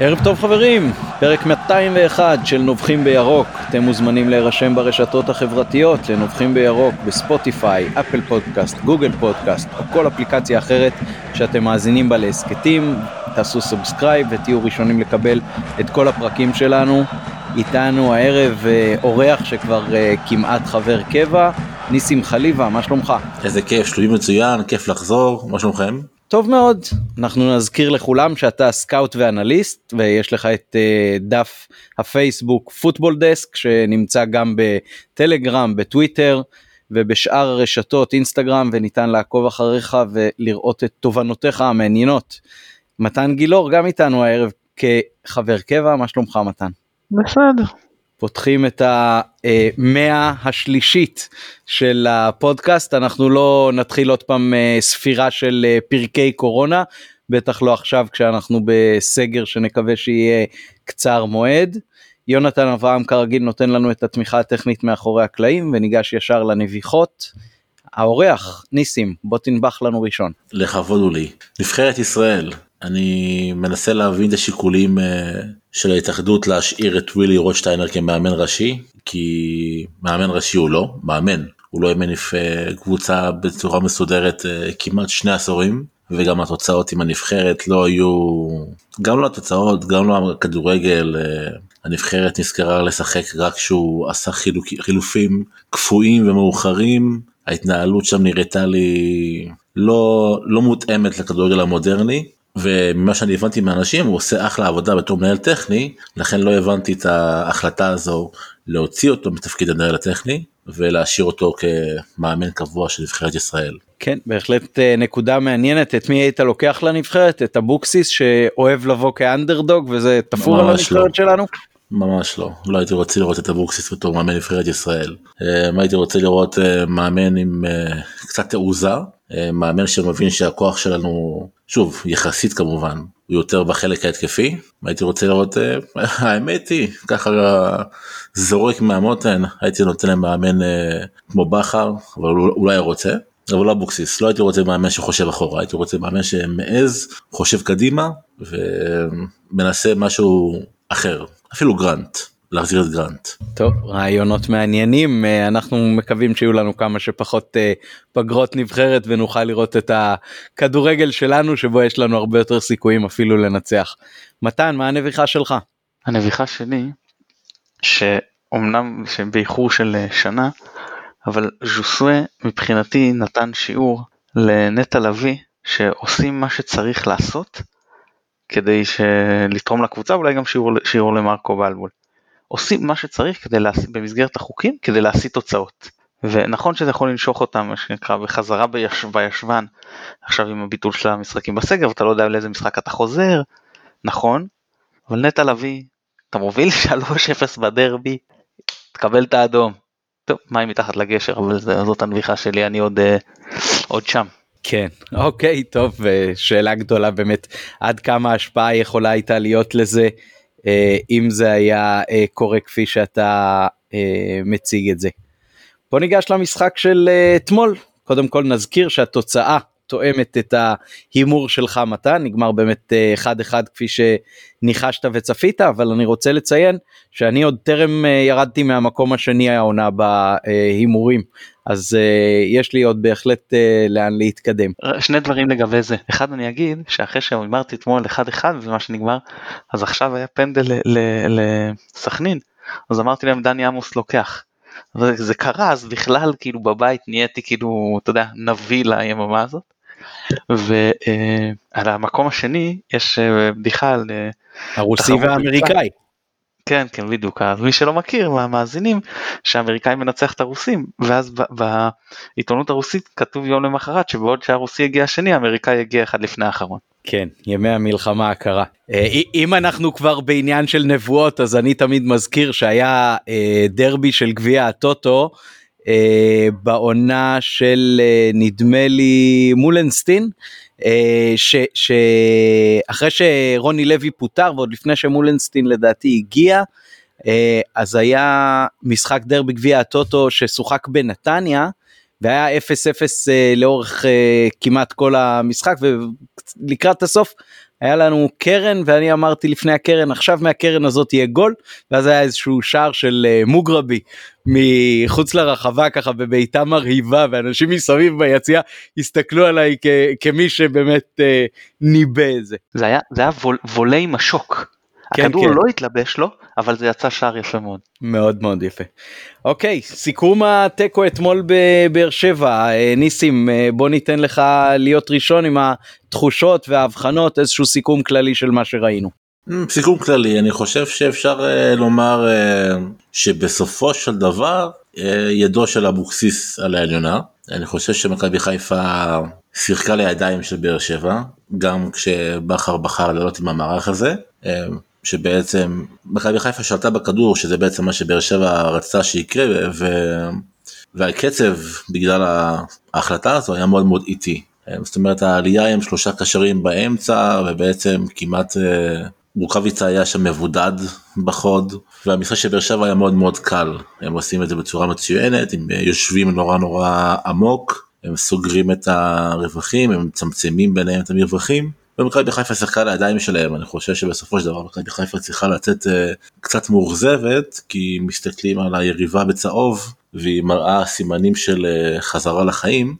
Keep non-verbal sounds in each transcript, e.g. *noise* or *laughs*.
ערב טוב חברים, פרק 201 של נובחים בירוק. אתם מוזמנים להירשם ברשתות החברתיות לנובחים בירוק ב Spotify, Apple Podcast, Google Podcast או כל אפליקציה אחרת שאתם מאזינים בה להסכתים. תעשו subscribe ותהיו ראשונים לקבל את כל הפרקים שלנו. איתנו הערב אה, אורח שכבר אה, כמעט חבר קבע, ניסים חליבה, מה שלומך? איזה כיף, שלומי מצוין, כיף לחזור, מה שלומכם? טוב מאוד אנחנו נזכיר לכולם שאתה סקאוט ואנליסט ויש לך את uh, דף הפייסבוק פוטבול דסק שנמצא גם בטלגרם בטוויטר ובשאר הרשתות אינסטגרם וניתן לעקוב אחריך ולראות את תובנותיך המעניינות. מתן גילאור גם איתנו הערב כחבר קבע מה שלומך מתן? בסדר. פותחים את המאה השלישית של הפודקאסט אנחנו לא נתחיל עוד פעם אה, ספירה של אה, פרקי קורונה בטח לא עכשיו כשאנחנו בסגר שנקווה שיהיה קצר מועד. יונתן אברהם כרגיל נותן לנו את התמיכה הטכנית מאחורי הקלעים וניגש ישר לנביחות. האורח ניסים בוא תנבח לנו ראשון. לכבוד הוא לי. נבחרת ישראל אני מנסה להבין את השיקולים אה, של ההתאחדות להשאיר את ווילי רוטשטיינר כמאמן ראשי כי מאמן ראשי הוא לא מאמן. הוא לא אימן קבוצה בצורה מסודרת אה, כמעט שני עשורים וגם התוצאות עם הנבחרת לא היו גם לא התוצאות גם לא הכדורגל אה, הנבחרת נזכרה לשחק רק כשהוא עשה חילוק, חילופים קפואים ומאוחרים. ההתנהלות שם נראתה לי לא לא מותאמת לכדורגל המודרני וממה שאני הבנתי מאנשים הוא עושה אחלה עבודה בתור מנהל טכני לכן לא הבנתי את ההחלטה הזו להוציא אותו מתפקיד המנהל הטכני ולהשאיר אותו כמאמן קבוע של נבחרת ישראל. כן בהחלט אה, נקודה מעניינת את מי היית לוקח לנבחרת את אבוקסיס שאוהב לבוא כאנדרדוג וזה תפור על הנבחרת לא. שלנו. ממש לא, לא הייתי רוצה לראות את אבוקסיס בתור מאמן נבחרת ישראל. אה, הייתי רוצה לראות אה, מאמן עם קצת תעוזה, מאמן שמבין שהכוח שלנו שוב יחסית כמובן הוא יותר בחלק ההתקפי הייתי רוצה לראות אה, *laughs* האמת היא ככה זורק מהמותן הייתי נותן להם מאמן אה, כמו בכר אבל אולי רוצה אבל לא אבוקסיס לא הייתי רוצה מאמן שחושב אחורה הייתי רוצה מאמן שמעז חושב קדימה ומנסה משהו אחר אפילו גרנט. להחזיר את גרנט. טוב רעיונות מעניינים אה, אנחנו מקווים שיהיו לנו כמה שפחות אה, פגרות נבחרת ונוכל לראות את הכדורגל שלנו שבו יש לנו הרבה יותר סיכויים אפילו לנצח. מתן מה הנביכה שלך? הנביכה שלי שאומנם באיחור של אה, שנה אבל ז'וסווה מבחינתי נתן שיעור לנטע לביא שעושים מה שצריך לעשות כדי לתרום לקבוצה אולי גם שיעור, שיעור למרקו בלבול. עושים מה שצריך כדי להסיט במסגרת החוקים כדי להשיג תוצאות. ונכון שזה יכול לנשוך אותם מה שנקרא בחזרה ביש, בישבן עכשיו עם הביטול של המשחקים בסגר ואתה לא יודע לאיזה משחק אתה חוזר נכון אבל נטע לביא אתה מוביל *laughs* 3-0 בדרבי תקבל את האדום. טוב מים מתחת לגשר אבל זאת הנביכה שלי אני עוד uh, עוד שם. כן אוקיי טוב שאלה גדולה באמת עד כמה ההשפעה יכולה הייתה להיות לזה אה, אם זה היה אה, קורה כפי שאתה אה, מציג את זה. בוא ניגש למשחק של אתמול. קודם כל נזכיר שהתוצאה תואמת את ההימור שלך מתן. נגמר באמת אחד אחד כפי שניחשת וצפית אבל אני רוצה לציין שאני עוד טרם ירדתי מהמקום השני העונה בהימורים אז uh, יש לי עוד בהחלט uh, לאן להתקדם. שני דברים לגבי זה אחד אני אגיד שאחרי שאמרתי אתמול אחד אחד ומה שנגמר אז עכשיו היה פנדל לסכנין אז אמרתי להם דני עמוס לוקח. וזה קרה אז בכלל כאילו בבית נהייתי כאילו אתה יודע נביא ליממה הזאת. ועל uh, המקום השני יש uh, בדיחה על הרוסי והאמריקאי. כן כן בדיוק אז מי שלא מכיר מהמאזינים שהאמריקאי מנצח את הרוסים ואז בעיתונות הרוסית כתוב יום למחרת שבעוד שהרוסי הגיע השני האמריקאי הגיע אחד לפני האחרון. כן ימי המלחמה הקרה אה, אם אנחנו כבר בעניין של נבואות אז אני תמיד מזכיר שהיה אה, דרבי של גביע הטוטו אה, בעונה של נדמה לי מולנסטין שאחרי שרוני לוי פוטר ועוד לפני שמולנסטין לדעתי הגיע אה, אז היה משחק דרבי גביע הטוטו ששוחק בנתניה והיה 0-0 אה, לאורך כמעט כל המשחק ולקראת הסוף היה לנו קרן ואני אמרתי לפני הקרן עכשיו מהקרן הזאת יהיה גול ואז היה איזשהו שער של אה, מוגרבי מחוץ לרחבה ככה בביתה מרהיבה ואנשים מסביב ביציאה הסתכלו עליי כ- כמי שבאמת אה, ניבא את זה. זה היה, זה היה וול, וולי משוק. כן, הכדור כן. לא התלבש לו, אבל זה יצא שער יפה מאוד. מאוד מאוד יפה. אוקיי, סיכום התיקו אתמול בבאר שבע. אה, ניסים, אה, בוא ניתן לך להיות ראשון עם התחושות וההבחנות, איזשהו סיכום כללי של מה שראינו. אמ, סיכום כללי אני חושב שאפשר אה, לומר שבסופו של דבר ידו של אבוקסיס על העליונה אני חושב שמכבי חיפה שיחקה לידיים של באר שבע גם כשבכר בחר לעלות עם המערך הזה שבעצם מכבי חיפה שלטה בכדור שזה בעצם מה שבאר שבע רצתה שיקרה ו... והקצב בגלל ההחלטה הזו היה מאוד מאוד איטי. אה, זאת אומרת העלייה עם שלושה קשרים באמצע ובעצם כמעט אה, רוקאביצה היה שם מבודד בחוד והמשחק של באר שבע היה מאוד מאוד קל הם עושים את זה בצורה מצוינת הם אה, יושבים נורא נורא עמוק הם סוגרים את הרווחים הם מצמצמים ביניהם את המרווחים ומכבי חיפה שיחקה לידיים שלהם אני חושב שבסופו של דבר מכבי חיפה צריכה לצאת אה, קצת מאוכזבת כי מסתכלים על היריבה בצהוב והיא מראה סימנים של אה, חזרה לחיים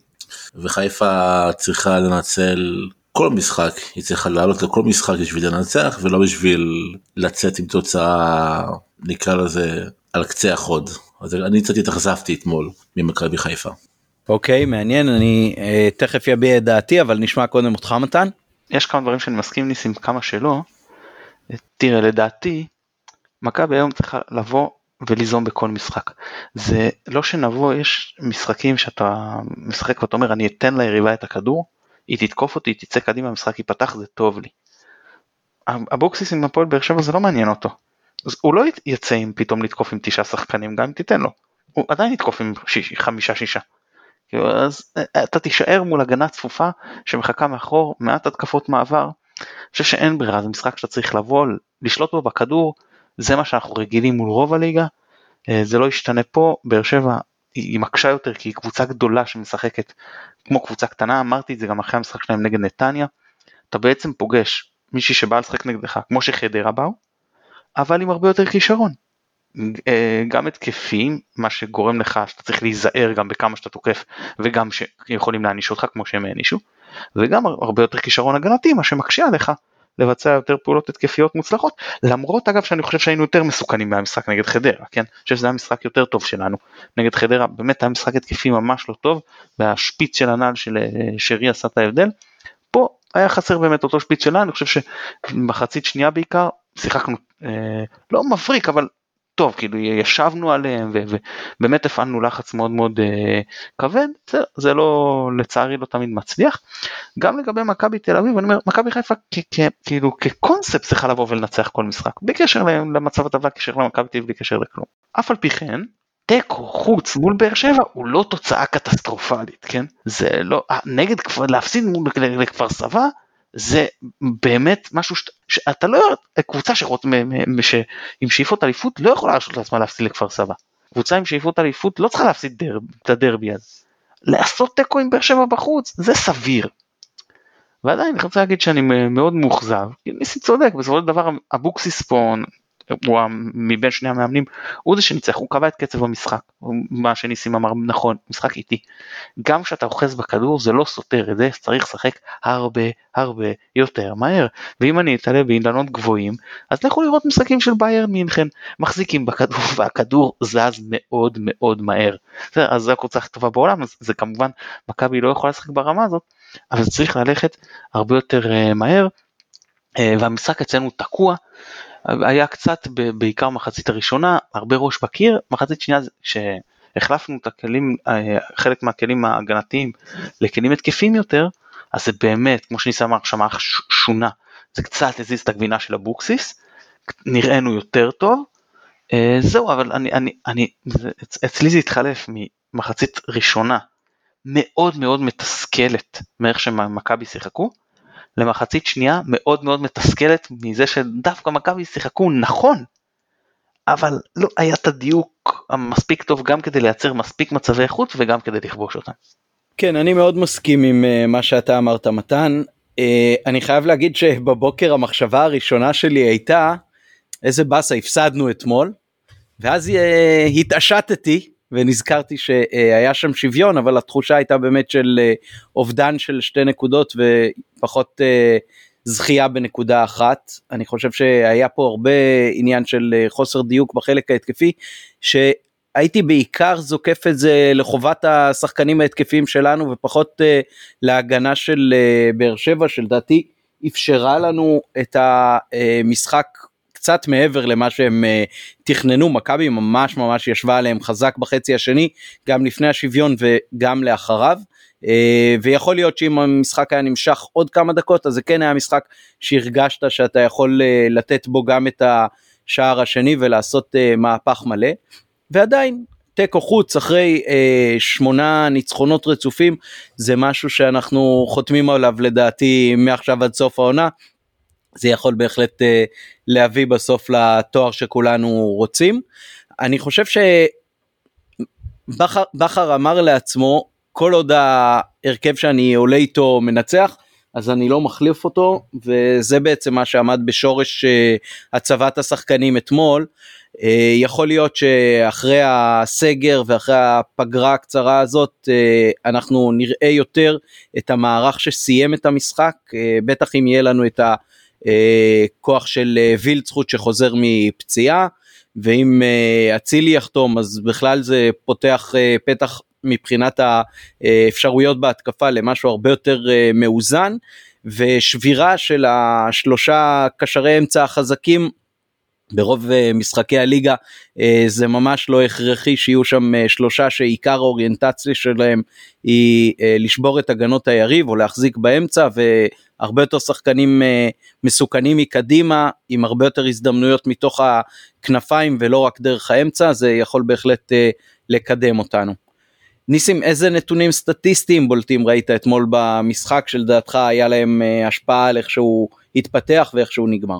וחיפה צריכה לנצל כל משחק היא צריכה לעלות לכל משחק בשביל לנצח ולא בשביל לצאת עם תוצאה נקרא לזה על קצה החוד אז אני קצת התאכזבתי אתמול ממכבי חיפה. אוקיי, מעניין, אני אה, תכף אביע את דעתי, אבל נשמע קודם אותך מתן. יש כמה דברים שאני מסכים ניסים, כמה שלא. תראה, לדעתי, מכבי היום צריכה לבוא וליזום בכל משחק. זה לא שנבוא, יש משחקים שאתה משחק ואתה אומר, אני אתן ליריבה את הכדור, היא תתקוף אותי, היא תצא קדימה, המשחק ייפתח, זה טוב לי. אבוקסיס עם הפועל באר שבע זה לא מעניין אותו. אז הוא לא יצא עם פתאום לתקוף עם תשעה שחקנים, גם אם תיתן לו. הוא עדיין יתקוף עם שיש, חמישה שישה. כאילו, אז אה, אתה תישאר מול הגנה צפופה שמחכה מאחור, מעט התקפות מעבר. אני חושב שאין ברירה, זה משחק שאתה צריך לבוא, לשלוט בו בכדור, זה מה שאנחנו רגילים מול רוב הליגה, אה, זה לא ישתנה פה, באר שבע היא מקשה יותר כי היא קבוצה גדולה שמשחקת כמו קבוצה קטנה, אמרתי את זה גם אחרי המשחק שלהם נגד נתניה, אתה בעצם פוגש מישהי שבא לשחק נגדך כמו שחדרה באו, אבל עם הרבה יותר כישרון. אה, גם התקפים, מה שגורם לך שאתה צריך להיזהר גם בכמה שאתה תוקף וגם שיכולים להעניש אותך כמו שהם הענישו, וגם הרבה יותר כישרון הגנתי, מה שמקשה עליך לבצע יותר פעולות התקפיות מוצלחות, למרות אגב שאני חושב שהיינו יותר מסוכנים מהמשחק נגד חדרה, כן? אני חושב שזה היה משחק יותר טוב שלנו. נגד חדרה באמת היה משחק התקפי ממש לא טוב, והשפיץ של הנעל של אה, שרי עשה את ההבדל. פה היה חסר באמת אותו שפיץ שלנו, אני חושב שמחצית שנייה בעיקר שיחקנו אה, לא מבריק אבל טוב כאילו ישבנו עליהם ובאמת הפעלנו לחץ מאוד מאוד אה, כבד זה, זה לא לצערי לא תמיד מצליח. גם לגבי מכבי תל אביב אני אומר מכבי חיפה כאילו כקונספט צריכה לבוא ולנצח כל משחק בלי קשר למצב הטבלה קשר למכבי תל אביב בלי קשר לכלום. אף על פי כן תיקו חוץ מול באר שבע הוא לא תוצאה קטסטרופלית כן זה לא נגד להפסיד מול לכפר סבא זה באמת משהו שאתה, שאתה לא, קבוצה שרוצ, ש, עם שאיפות אליפות לא יכולה להרשות לעצמה להפסיד לכפר סבא. קבוצה עם שאיפות אליפות לא צריכה להפסיד דרב, את הדרבי הזה. לעשות תיקו עם באר שבע בחוץ זה סביר. ועדיין אני רוצה להגיד שאני מאוד מאוכזב, ניסי צודק, בסופו של דבר אבוקסיס פה הוא מבין שני המאמנים, הוא זה שניצח, הוא קבע את קצב המשחק, מה שניסים אמר נכון, משחק איטי. גם כשאתה אוחז בכדור זה לא סותר את זה, צריך לשחק הרבה הרבה יותר מהר. ואם אני אתעלה באילנות גבוהים, אז לכו לראות משחקים של ביירן מינכן, מחזיקים בכדור *laughs* והכדור זז מאוד מאוד מהר. אז זו הקבוצה הכי טובה בעולם, אז זה כמובן, מכבי לא יכולה לשחק ברמה הזאת, אבל זה צריך ללכת הרבה יותר אה, מהר. והמשחק אצלנו תקוע, היה קצת בעיקר מחצית הראשונה, הרבה ראש בקיר, מחצית שנייה שהחלפנו את הכלים, חלק מהכלים ההגנתיים לכלים התקפים יותר, אז זה באמת, כמו שניסה אמר, שמע שונה, זה קצת הזיז את הגבינה של אבוקסיס, נראינו יותר טוב, זהו, אבל אני, אני, אני, אצלי זה התחלף ממחצית ראשונה. מאוד מאוד מתסכלת מאיך שמכבי שיחקו, למחצית שנייה מאוד מאוד מתסכלת מזה שדווקא מכבי שיחקו נכון, אבל לא היה את הדיוק המספיק טוב גם כדי לייצר מספיק מצבי חוץ וגם כדי לכבוש אותם. כן, אני מאוד מסכים עם uh, מה שאתה אמרת מתן. אה, אני חייב להגיד שבבוקר המחשבה הראשונה שלי הייתה איזה באסה הפסדנו אתמול ואז אה, התעשתתי ונזכרתי שהיה שם שוויון אבל התחושה הייתה באמת של אה, אובדן של שתי נקודות ופחות זכייה בנקודה אחת. אני חושב שהיה פה הרבה עניין של חוסר דיוק בחלק ההתקפי הייתי בעיקר זוקף את זה לחובת השחקנים ההתקפיים שלנו ופחות להגנה של באר שבע שלדעתי אפשרה לנו את המשחק קצת מעבר למה שהם uh, תכננו מכבי ממש ממש ישבה עליהם חזק בחצי השני גם לפני השוויון וגם לאחריו. Uh, ויכול להיות שאם המשחק היה נמשך עוד כמה דקות אז זה כן היה משחק שהרגשת שאתה יכול uh, לתת בו גם את השער השני ולעשות מהפך מלא. ועדיין תיקו חוץ אחרי אה, שמונה ניצחונות רצופים זה משהו שאנחנו חותמים עליו לדעתי מעכשיו עד סוף העונה. זה יכול בהחלט אה, להביא בסוף לתואר שכולנו רוצים. אני חושב שבכר אמר לעצמו כל עוד ההרכב שאני עולה איתו מנצח אז אני לא מחליף אותו וזה בעצם מה שעמד בשורש אה, הצבת השחקנים אתמול. אה, יכול להיות שאחרי הסגר ואחרי הפגרה הקצרה הזאת אנחנו נראה יותר את המערך שסיים את המשחק, בטח אם יהיה לנו את הכוח של וילצחוט שחוזר מפציעה, ואם אצילי יחתום אז בכלל זה פותח פתח מבחינת האפשרויות בהתקפה למשהו הרבה יותר מאוזן. ושבירה של השלושה קשרי אמצע החזקים ברוב אה, משחקי הליגה אה, זה ממש לא הכרחי שיהיו שם אה, שלושה שעיקר האוריינטציה שלהם היא לשבור את הגנות היריב או להחזיק באמצע והרבה יותר שחקנים מסוכנים מקדימה עם הרבה יותר הזדמנויות מתוך הכנפיים ולא רק דרך האמצע זה יכול בהחלט לקדם אותנו. ניסים איזה נתונים סטטיסטיים בולטים ראית אתמול במשחק שלדעתך היה להם השפעה על איך שהוא התפתח ואיך שהוא נגמר.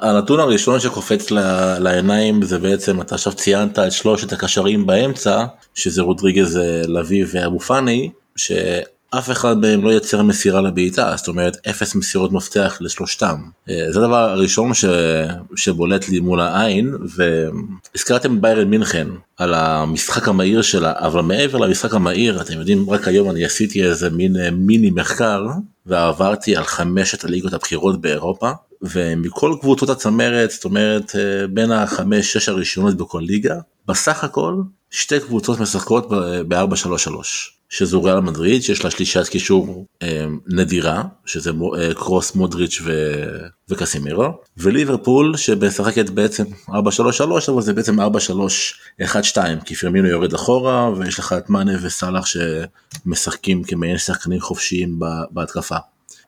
הנתון הראשון שקופץ לעיניים זה בעצם אתה עכשיו ציינת את שלושת הקשרים באמצע שזה רודריגז לביא ואבו פאני שאף אחד מהם לא יצר מסירה לבעיטה זאת אומרת אפס מסירות מפתח לשלושתם. אה, זה הדבר הראשון ש... שבולט לי מול העין והזכרתם ביירן מינכן על המשחק המהיר שלה אבל מעבר למשחק המהיר אתם יודעים רק היום אני עשיתי איזה מין אה, מיני מחקר ועברתי על חמשת הליגות הבכירות באירופה ומכל קבוצות הצמרת, זאת אומרת אה, בין החמש שש הראשונות בכל ליגה, בסך הכל שתי קבוצות משחקות ב-4-3-3, שזו ריאל מדריד שיש לה שלישת קישור אה, נדירה, שזה אה, קרוס מודריץ' ו... וקסימירו, וליברפול שמשחקת בעצם 4-3-3 אבל זה בעצם 4-3-1-2 כי פרמינו יורד אחורה ויש לך את מאנה וסאלח שמשחקים כמעין שחקנים חופשיים בהתקפה.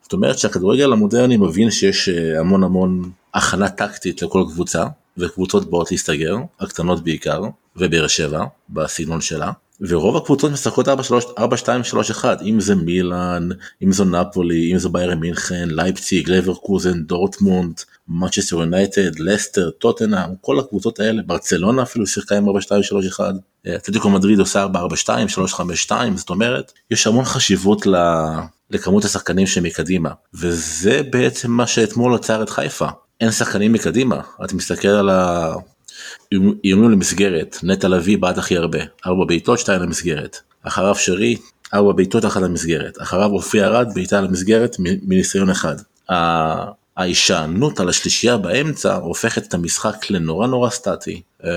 זאת אומרת שהכדורגל המודרני מבין שיש אה, המון המון הכנה טקטית לכל קבוצה וקבוצות באות להסתגר, הקטנות בעיקר, ובאר שבע בסגנון שלה. ורוב הקבוצות משחקות 4-2-3-1 אם זה מילאן אם זו נאפולי אם זו ביירן מינכן לייפציג לברקוזן דורטמונד מנצ'סטר יונייטד לסטר טוטנאם כל הקבוצות האלה. ברצלונה אפילו שיחקה עם 4-2-3-1 אתלטיקו מדריד עושה 4-4-2 3-5-2 זאת אומרת יש המון חשיבות לכמות השחקנים שמקדימה. וזה בעצם מה שאתמול עצר את חיפה. אין שחקנים מקדימה. אתה מסתכל על האיומים למסגרת נטע לביא בעט הכי הרבה ארבע בעיטות שתיים למסגרת. אחריו שרי ארבע בעיטות אחת למסגרת. אחריו אופי ארד בעיטה למסגרת מניסיון אחד. ההישענות על השלישייה באמצע הופכת את המשחק לנורא נורא סטטי, אה,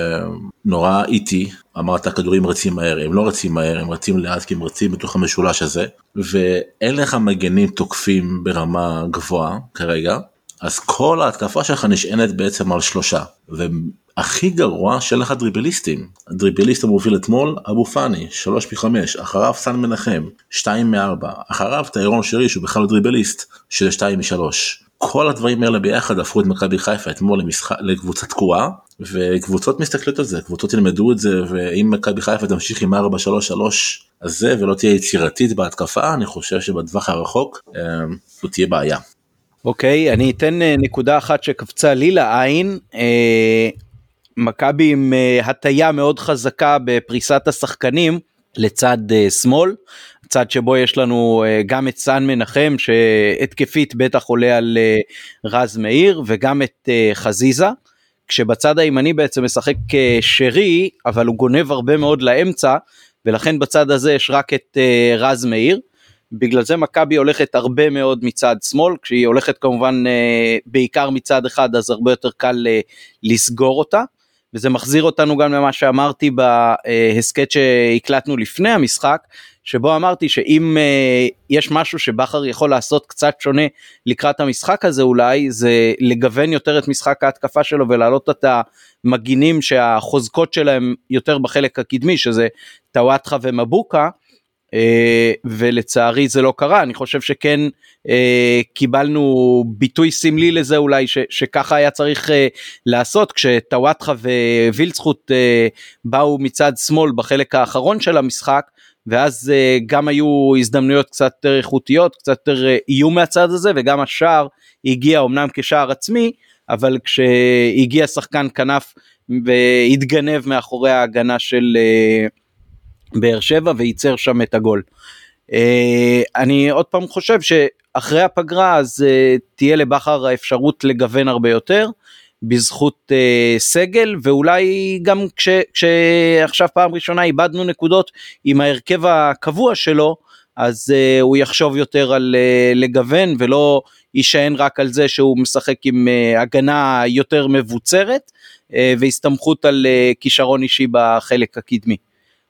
נורא איטי, אמרת כדורים רצים מהר, הם לא רצים מהר, הם רצים לאט כי הם רצים בתוך המשולש הזה, ואין לך מגנים תוקפים ברמה גבוהה כרגע, אז כל ההתקפה שלך נשענת בעצם על שלושה, והכי גרוע שאין לך דריבליסטים. הדריבליסט המוביל אתמול, אבו פאני, 3 מ-5, אחריו סן מנחם, 2 מ-4, אחריו טיירון שרי שהוא בכלל דריבליסט, של 2 מ-3. כל הדברים האלה ביחד הפכו את מכבי חיפה אתמול למשחק, לקבוצה תקועה וקבוצות מסתכלות על זה קבוצות ילמדו את זה ואם מכבי חיפה תמשיך עם 4-3-3 אז זה ולא תהיה יצירתית בהתקפה אני חושב שבטווח הרחוק אה, זו תהיה בעיה. אוקיי okay, אני אתן אה, נקודה אחת שקפצה לי לעין. אה, מכבי עם הטיה מאוד חזקה בפריסת השחקנים לצד שמאל, צד שבו יש לנו גם את סאן מנחם שהתקפית בטח עולה על רז מאיר וגם את חזיזה. כשבצד הימני בעצם משחק שרי אבל הוא גונב הרבה מאוד לאמצע ולכן בצד הזה יש רק את רז מאיר. בגלל זה מכבי הולכת הרבה מאוד מצד שמאל, כשהיא הולכת כמובן אה, בעיקר מצד אחד אז הרבה יותר קל אה, לסגור אותה. וזה מחזיר אותנו גם למה שאמרתי בהסכת שהקלטנו לפני המשחק, שבו אמרתי שאם אה, יש משהו שבכר יכול לעשות קצת שונה לקראת המשחק הזה אולי, זה לגוון יותר את משחק ההתקפה שלו ולהעלות את המגינים שהחוזקות שלהם יותר בחלק הקדמי, שזה טוואטחה ומבוקה. אה, ולצערי זה לא קרה. אני חושב שכן אה, קיבלנו ביטוי סמלי לזה אולי ש, שככה היה צריך אה, לעשות כשטוואטחה ווילצחוט באו מצד שמאל בחלק האחרון של המשחק ואז גם היו הזדמנויות קצת יותר איכותיות קצת יותר איום מהצד הזה וגם השער הגיע אמנם כשער עצמי אבל כשהגיע שחקן כנף והתגנב מאחורי ההגנה של באר שבע וייצר שם את הגול. Uh, אני עוד פעם חושב שאחרי הפגרה אז uh, תהיה לבכר האפשרות לגוון הרבה יותר בזכות uh, סגל ואולי גם כש, כשעכשיו פעם ראשונה איבדנו נקודות עם ההרכב הקבוע שלו אז הוא יחשוב יותר על uh, לגוון ולא יישען רק על זה שהוא משחק עם הגנה יותר מבוצרת uh, והסתמכות על כישרון אישי בחלק הקדמי.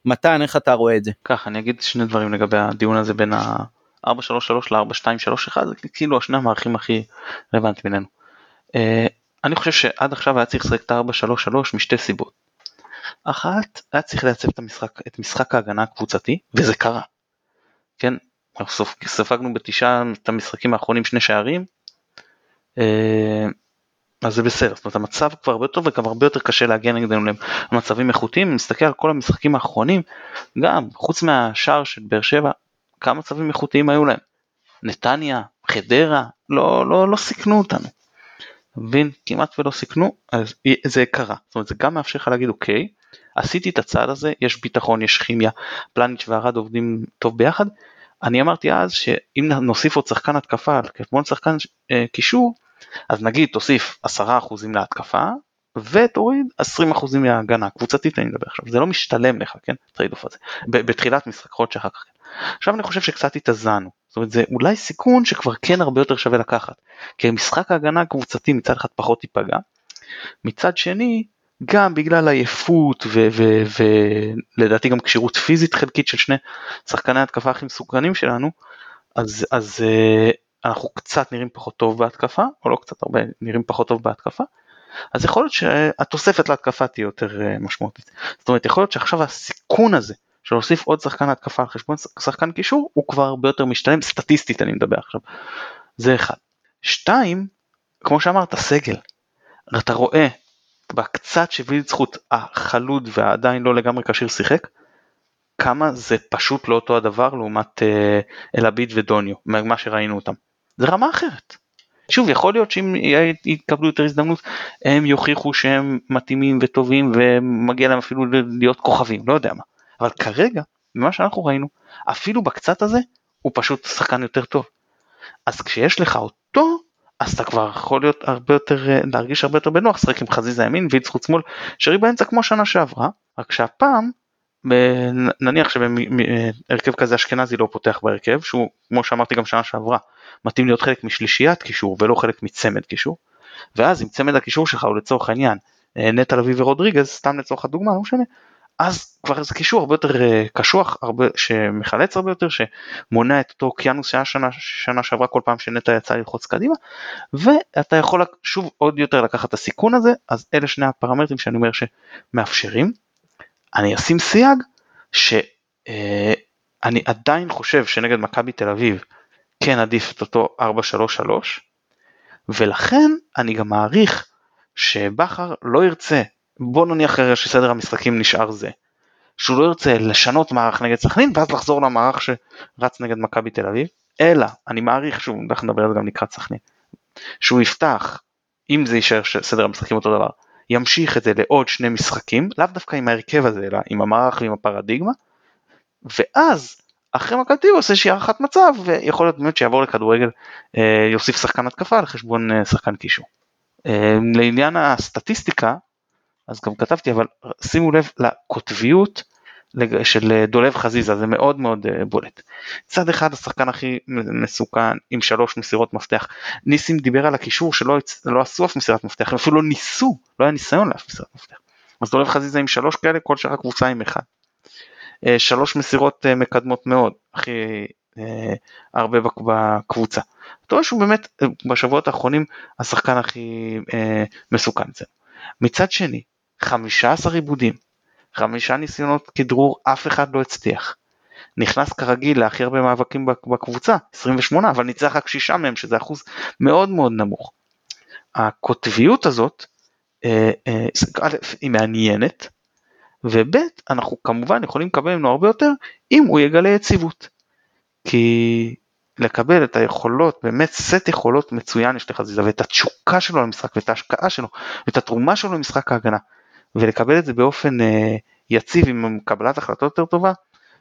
מתן איך אתה רואה את זה? ככה אני אגיד שני דברים לגבי הדיון הזה בין ה-433 ל-4231 זה כאילו השני המערכים הכי רלוונטיים בינינו. Uh, אני חושב שעד עכשיו היה צריך לשחק את ה-433 משתי סיבות. אחת היה צריך לייצב את המשחק את משחק ההגנה הקבוצתי וזה קרה. כן ספגנו בתשעה את המשחקים האחרונים שני שערים. אז זה בסדר, זאת אומרת המצב כבר הרבה יותר וגם הרבה יותר קשה להגיע נגדנו למצבים איכותיים, אם נסתכל על כל המשחקים האחרונים, גם חוץ מהשער של באר שבע, כמה מצבים איכותיים היו להם. נתניה, חדרה, לא, לא, לא סיכנו אותנו. מבין? כמעט ולא סיכנו, אז זה קרה. זאת אומרת זה גם מאפשר לך להגיד אוקיי, עשיתי את הצעד הזה, יש ביטחון, יש כימיה, פלאניץ' וארד עובדים טוב ביחד. אני אמרתי אז שאם נוסיף עוד שחקן התקפה על חשבון שחקן אה, קישור, אז נגיד תוסיף 10% להתקפה ותוריד 20% מההגנה, קבוצתית אני מדבר עכשיו, זה לא משתלם לך, כן, trade off הזה, בתחילת משחק, יכול שאחר כך. עכשיו אני חושב שקצת התאזנו, זאת אומרת זה אולי סיכון שכבר כן הרבה יותר שווה לקחת, כי משחק ההגנה הקבוצתי מצד אחד פחות ייפגע, מצד שני גם בגלל עייפות ולדעתי גם כשירות פיזית חלקית של שני שחקני התקפה הכי מסוכנים שלנו, אז, אז אה, אנחנו קצת נראים פחות טוב בהתקפה, או לא קצת הרבה נראים פחות טוב בהתקפה, אז יכול להיות שהתוספת להתקפה תהיה יותר אה, משמעותית. זאת אומרת, יכול להיות שעכשיו הסיכון הזה של להוסיף עוד שחקן התקפה על חשבון שחקן קישור, הוא כבר הרבה יותר משתלם, סטטיסטית אני מדבר עכשיו. זה אחד. שתיים, כמו שאמרת, סגל. אתה רואה בקצת שוויל זכות החלוד והעדיין לא לגמרי כשיר שיחק, כמה זה פשוט לא אותו הדבר לעומת אה, אלביד ודוניו, מה שראינו אותם. זה רמה אחרת. שוב, יכול להיות שאם יקבלו יותר הזדמנות, הם יוכיחו שהם מתאימים וטובים ומגיע להם אפילו להיות כוכבים, לא יודע מה. אבל כרגע, ממה שאנחנו ראינו, אפילו בקצת הזה, הוא פשוט שחקן יותר טוב. אז כשיש לך אותו, אז אתה כבר יכול להיות הרבה יותר, להרגיש הרבה יותר בנוח, לשחק עם חזיזה ימין ויצחוץ שמאל, שרי באמצע כמו שנה שעברה, רק שהפעם נניח שבהרכב כזה אשכנזי לא פותח בהרכב שהוא כמו שאמרתי גם שנה שעברה מתאים להיות חלק משלישיית קישור ולא חלק מצמד קישור ואז אם צמד הקישור שלך הוא לצורך העניין אה, נטע לביא ורודריגז סתם לצורך הדוגמה לא משנה אז כבר זה קישור הרבה יותר אה, קשוח הרבה שמחלץ הרבה יותר שמונע את אותו אוקיינוס שהיה שנה, שנה שעברה כל פעם שנטע יצא ללחוץ קדימה ואתה יכול שוב עוד יותר לקחת את הסיכון הזה אז אלה שני הפרמטרים שאני אומר שמאפשרים אני אשים סייג שאני אה, עדיין חושב שנגד מכבי תל אביב כן עדיף את אותו 4-3-3 ולכן אני גם מעריך שבכר לא ירצה, בוא נניח שסדר המשחקים נשאר זה, שהוא לא ירצה לשנות מערך נגד סכנין ואז לחזור למערך שרץ נגד מכבי תל אביב, אלא אני מעריך שהוא, אנחנו נדבר על זה גם לקראת סכנין, שהוא יפתח, אם זה יישאר סדר המשחקים אותו דבר, ימשיך את זה לעוד שני משחקים, לאו דווקא עם ההרכב הזה, אלא עם המערך ועם הפרדיגמה, ואז אחרי מכבי תל אביב עושה איזושהי הערכת מצב ויכול להיות באמת שיעבור לכדורגל אה, יוסיף שחקן התקפה על חשבון אה, שחקן קישור. אה, לעניין הסטטיסטיקה אז גם כתבתי אבל שימו לב לקוטביות של דולב חזיזה זה מאוד מאוד בולט. צד אחד השחקן הכי מסוכן עם שלוש מסירות מפתח. ניסים דיבר על הקישור שלא לא עשו אף מסירת מפתח, הם אפילו לא ניסו, לא היה ניסיון לאף מסירת מפתח. אז דולב חזיזה עם שלוש כאלה, כל שאר הקבוצה עם אחד. אה, שלוש מסירות אה, מקדמות מאוד, הכי אה, הרבה בקבוצה. אתה רואה שהוא באמת בשבועות האחרונים השחקן הכי מסוכן. מצד שני, 15 עיבודים, חמישה ניסיונות כדרור, אף אחד לא הצליח. נכנס כרגיל להכי הרבה מאבקים בקבוצה, 28, אבל ניצח רק שישה מהם, שזה אחוז מאוד מאוד נמוך. הקוטביות הזאת, היא מעניינת, וב' אנחנו כמובן יכולים לקבל ממנו הרבה יותר אם הוא יגלה יציבות. כי לקבל את היכולות, באמת סט יכולות מצוין יש לחזיזה ואת התשוקה שלו למשחק ואת ההשקעה שלו ואת התרומה שלו למשחק ההגנה ולקבל את זה באופן אה, יציב עם קבלת החלטות יותר טובה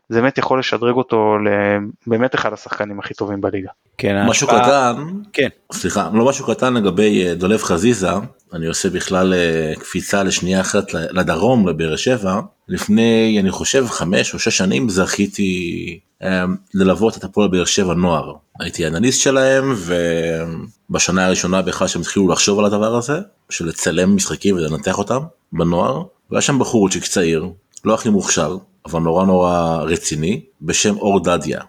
זה באמת יכול לשדרג אותו לבאמת אחד השחקנים הכי טובים בליגה. כן, משהו ההשפעה... קטן, כן. סליחה, לא משהו קטן לגבי אה, דולב חזיזה, אני עושה בכלל אה, קפיצה לשנייה אחת לדרום לבאר שבע, לפני אני חושב חמש או שש שנים זכיתי אה, ללוות את הפועל באר שבע נוער. הייתי אנליסט שלהם ובשנה הראשונה בכלל שהם התחילו לחשוב על הדבר הזה, של לצלם משחקים ולנתח אותם בנוער, והיה שם בחורצ'יק צעיר, לא הכי מוכשר, אבל נורא נורא רציני, בשם אור דדיה.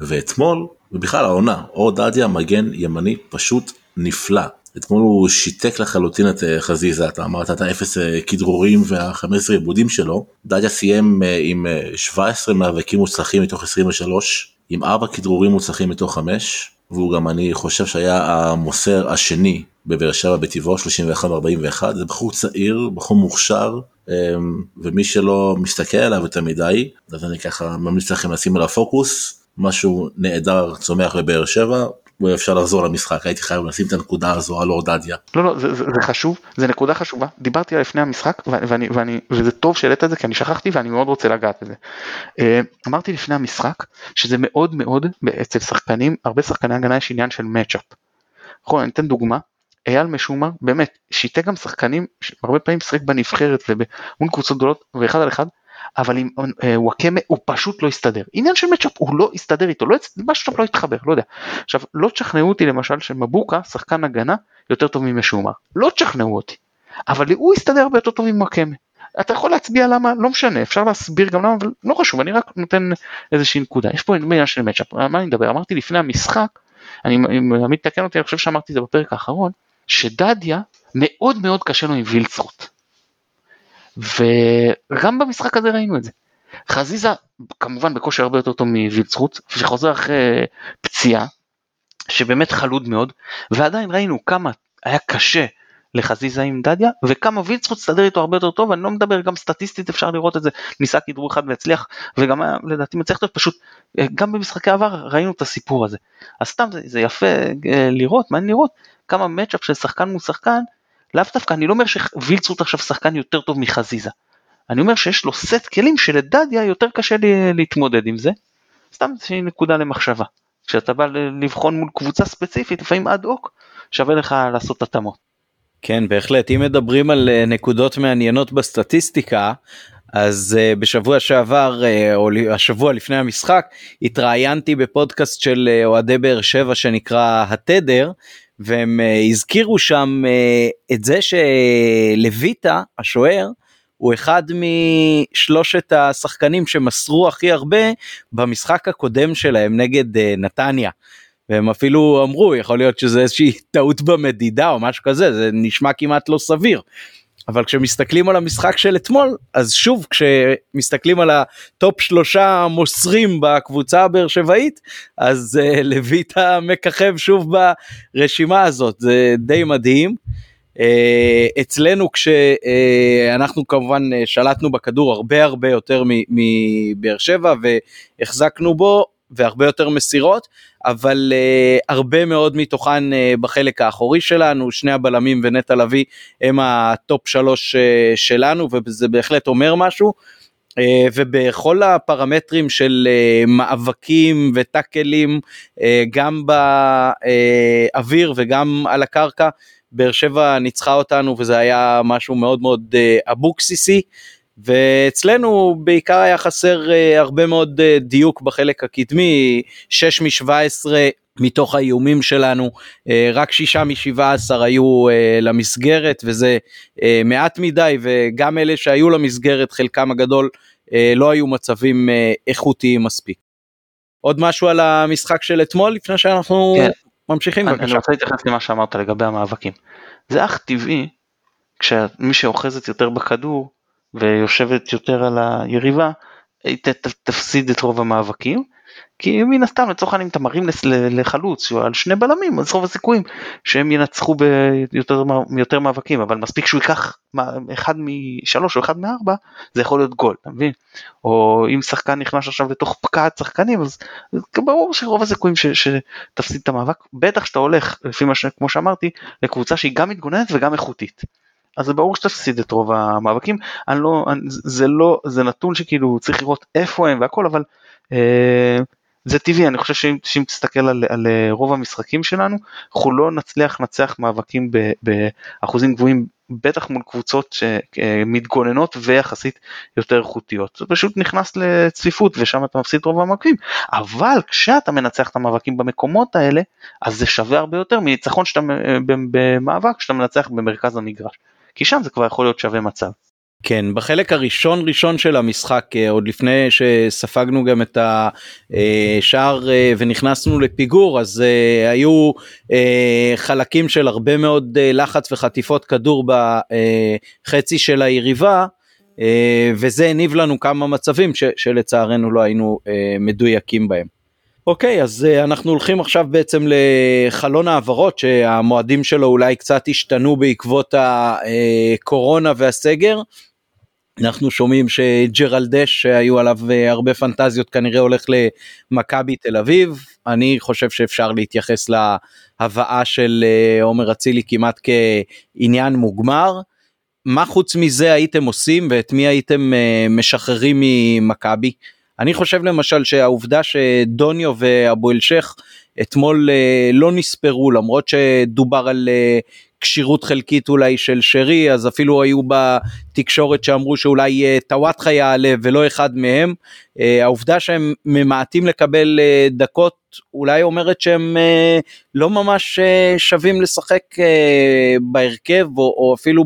ואתמול, ובכלל העונה, אור דדיה מגן ימני פשוט נפלא. אתמול הוא שיתק לחלוטין את אה, חזיזה, אתה אמרת את האפס אה, כדרורים וה-15 עיבודים שלו. דדיה סיים אה, עם 17 מאבקים מוצלחים מתוך 23, עם 4 כדרורים מוצלחים מתוך 5, והוא גם אני חושב שהיה המוסר השני בבאר שבע בטבעו 31-41, זה בחור צעיר, בחור מוכשר, אמ, ומי שלא מסתכל עליו יותר מדי, אז אני ככה ממליץ לכם לשים עליו פוקוס, משהו נהדר צומח בבאר שבע, ואפשר לחזור למשחק, הייתי חייב לשים את הנקודה הזו על אורדדיה. לא, לא, זה, זה, זה חשוב, זה נקודה חשובה, דיברתי על לפני המשחק, ואני, ואני, וזה טוב שהעלית את זה, כי אני שכחתי ואני מאוד רוצה לגעת בזה. אה, אמרתי לפני המשחק, שזה מאוד מאוד, אצל שחקנים, הרבה שחקני הגנה יש עניין של מצ'אפ. נכון, אני אתן דוגמה, אייל משומר באמת שיתה גם שחקנים הרבה פעמים משחק בנבחרת ומול קבוצות גדולות ואחד על אחד אבל עם אה, וואקמה הוא פשוט לא הסתדר. עניין של מצ'אפ הוא לא הסתדר איתו. לא, משהו לא התחבר לא יודע. עכשיו לא תשכנעו אותי למשל שמבוקה שחקן הגנה יותר טוב ממשומר לא תשכנעו אותי. אבל הוא הסתדר הרבה יותר טוב עם וואקמה אתה יכול להצביע למה לא משנה אפשר להסביר גם למה אבל לא חשוב אני רק נותן איזושהי נקודה. יש פה עניין של מצ'אפ. מה אני מדבר? אמרתי לפני המשחק אני עמית תקן אותי אני חושב שאמרתי את זה בפרק האחרון שדדיה מאוד מאוד קשה לו עם וילצרוט. וגם במשחק הזה ראינו את זה. חזיזה כמובן בכושר הרבה יותר טוב מווילצרוט, שחוזר אחרי פציעה, שבאמת חלוד מאוד, ועדיין ראינו כמה היה קשה לחזיזה עם דדיה, וכמה וילצרוט הסתדר איתו הרבה יותר טוב, אני לא מדבר גם סטטיסטית אפשר לראות את זה, ניסה כדרור אחד והצליח, וגם היה לדעתי מצליח טוב, פשוט גם במשחקי עבר ראינו את הסיפור הזה. אז סתם זה, זה יפה אה, לראות, מעניין לראות כמה מצ'אפ של שחקן מול שחקן, לאו דווקא, אני לא אומר שווילצרוט עכשיו שחקן יותר טוב מחזיזה. אני אומר שיש לו סט כלים שלדדיה יותר קשה לי להתמודד עם זה. סתם איזושהי נקודה למחשבה. כשאתה בא לבחון מול קבוצה ספציפית, לפעמים אד הוק, שווה לך לעשות התאמות. כן, בהחלט. אם מדברים על אה, נקודות מעניינות בסטטיסטיקה, אז uh, בשבוע שעבר uh, או השבוע לפני המשחק התראיינתי בפודקאסט של אוהדי באר שבע שנקרא התדר והם uh, הזכירו שם uh, את זה שלויטה השוער הוא אחד משלושת השחקנים שמסרו הכי הרבה במשחק הקודם שלהם נגד אה, נתניה. והם אפילו אמרו יכול להיות שזה איזושהי טעות במדידה או משהו כזה זה נשמע כמעט לא סביר. אבל כשמסתכלים על המשחק של אתמול אז שוב כשמסתכלים על ה top שלושה מוסרים בקבוצה הבאר שבעית אז אה, לויטה מככב שוב ברשימה הזאת זה די מדהים. אה, אצלנו כשאנחנו אה, כמובן אה, שלטנו בכדור הרבה הרבה יותר מבאר שבע והחזקנו בו והרבה יותר מסירות, אבל אה, הרבה מאוד מתוכן אה, בחלק האחורי שלנו, שני הבלמים ונטע לביא הם ה top שלוש אה, שלנו, וזה בהחלט אומר משהו. אה, ובכל הפרמטרים של אה, מאבקים וטאקלים גם באוויר וגם על הקרקע באר שבע ניצחה אותנו וזה היה משהו מאוד מאוד אבוקסיסי ואצלנו בעיקר היה חסר הרבה מאוד דיוק בחלק הקדמי 6 מ-17 מתוך האיומים שלנו רק שישה משבעה עשר היו למסגרת וזה מעט מדי וגם אלה שהיו למסגרת חלקם הגדול לא היו מצבים איכותיים מספיק. עוד משהו על המשחק של אתמול לפני שאנחנו כן. ממשיכים אני, בבקשה. אני רוצה להתייחס למה שאמרת לגבי המאבקים. זה אך טבעי כשמי שאוחזת יותר בכדור ויושבת יותר על היריבה תפסיד את רוב המאבקים כי מן הסתם לצורך העניין אם אתה מרים לחלוץ על שני בלמים אז רוב הסיכויים שהם ינצחו ביותר יותר מאבקים אבל מספיק שהוא ייקח אחד משלוש או אחד מארבע זה יכול להיות גול אתה מבין או אם שחקן נכנס עכשיו לתוך פקעת שחקנים אז ברור שרוב הסיכויים ש, שתפסיד את המאבק בטח שאתה הולך לפי מה שכמו שאמרתי לקבוצה שהיא גם מתגוננת וגם איכותית. אז זה ברור שתפסיד את רוב המאבקים, אני לא, אני, זה לא, זה נתון שכאילו צריך לראות איפה הם והכל, אבל אה, זה טבעי, אני חושב שאם, שאם תסתכל על, על אה, רוב המשחקים שלנו, אנחנו לא נצליח לנצח מאבקים ב, באחוזים גבוהים, בטח מול קבוצות שמתגוננות ויחסית יותר איכותיות. זה פשוט נכנס לצפיפות ושם אתה מפסיד רוב המאבקים, אבל כשאתה מנצח את המאבקים במקומות האלה, אז זה שווה הרבה יותר מניצחון שאתה במאבק שאתה מנצח במרכז המגרש, כי שם זה כבר יכול להיות שווה מצב. כן בחלק הראשון ראשון של המשחק אה, עוד לפני שספגנו גם את השער אה, ונכנסנו לפיגור אז אה, היו חלקים של הרבה מאוד לחץ וחטיפות כדור בחצי של היריבה וזה הניב לנו כמה מצבים שלצערנו לא היינו מדויקים בהם. אוקיי אז אנחנו הולכים עכשיו בעצם לחלון העברות שהמועדים שלו אולי קצת השתנו בעקבות הקורונה והסגר. אנחנו שומעים שג'רלדש שהיו עליו אה, הרבה פנטזיות כנראה הולך למכבי תל אביב אני חושב שאפשר להתייחס להבאה של אה, עומר אצילי כמעט כעניין מוגמר. מה חוץ מזה הייתם עושים ואת מי הייתם אה, משחררים ממכבי? אני חושב למשל שהעובדה שדוניו ואבו אלשך אתמול לא נספרו למרות שדובר על כשירות חלקית אולי של שרי אז אפילו היו בתקשורת שאמרו שאולי אה, טוואטחה יעלה ולא אחד מהם. אה, העובדה שהם ממעטים לקבל אה, דקות אולי אומרת שהם לא ממש שווים לשחק בהרכב או, או אפילו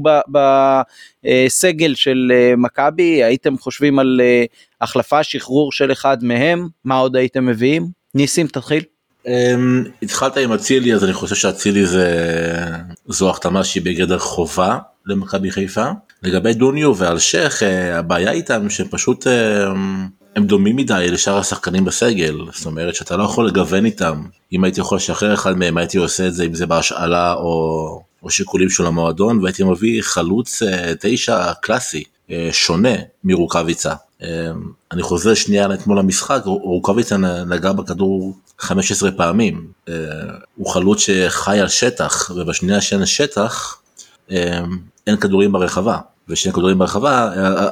בסגל של מכבי הייתם חושבים על החלפה שחרור של אחד מהם מה עוד הייתם מביאים ניסים תתחיל. Um, התחלת עם אצילי אז אני חושב שאצילי זה זו החתמה שהיא בגדר חובה למכבי חיפה. לגבי דוניו ואלשך uh, הבעיה איתם שהם פשוט uh, הם דומים מדי לשאר השחקנים בסגל זאת אומרת שאתה לא יכול לגוון איתם אם הייתי יכול לשחרר אחד מהם הייתי עושה את זה אם זה בהשאלה או, או שיקולים של המועדון והייתי מביא חלוץ uh, תשע קלאסי uh, שונה מרוקאביצה. Uh, אני חוזר שנייה אתמול למשחק רוקאביצה נגע בכדור 15 פעמים. אה, הוא חלוץ שחי על שטח, ובשנייה שאין שטח, אה, אין כדורים ברחבה. ושני כדורים ברחבה, אה,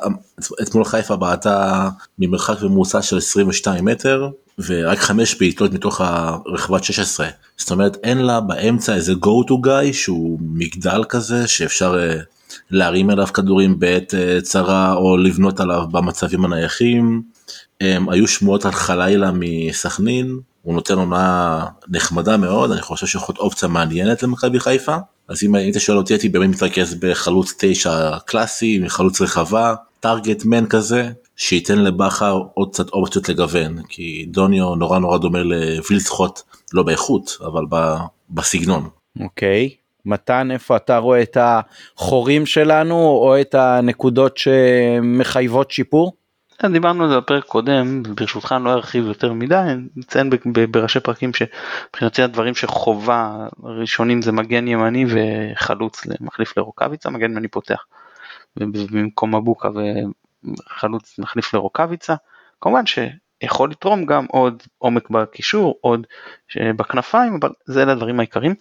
אתמול חיפה בעטה ממרחק ממוצע של 22 מטר, ורק חמש בעיטות מתוך הרחבת 16. זאת אומרת, אין לה באמצע איזה go to guy שהוא מגדל כזה, שאפשר להרים אליו כדורים בעת צרה, או לבנות עליו במצבים הנייחים. היו שמועות על חלילה מסכנין, הוא נותן עונה נחמדה מאוד, אני חושב שיכול להיות אופציה מעניינת למכבי חיפה. אז אם היית שואל אותי הייתי באמת מתרכז בחלוץ תשע קלאסי, חלוץ רחבה, טארגט מן כזה, שייתן לבכר עוד קצת אופציות לגוון, כי דוניו נורא נורא דומה לווילסחוט, לא באיכות, אבל בסגנון. אוקיי. Okay. מתן איפה אתה רואה את החורים שלנו או את הנקודות שמחייבות שיפור? כן, דיברנו על זה בפרק קודם, ברשותך אני לא ארחיב יותר מדי, נציין בראשי פרקים שמבחינתי הדברים שחובה ראשונים זה מגן ימני וחלוץ מחליף לרוקאביצה, מגן ימני פותח במקום מבוקה וחלוץ מחליף לרוקאביצה, כמובן שיכול לתרום גם עוד עומק בקישור, עוד בכנפיים, אבל זה אלה הדברים העיקריים.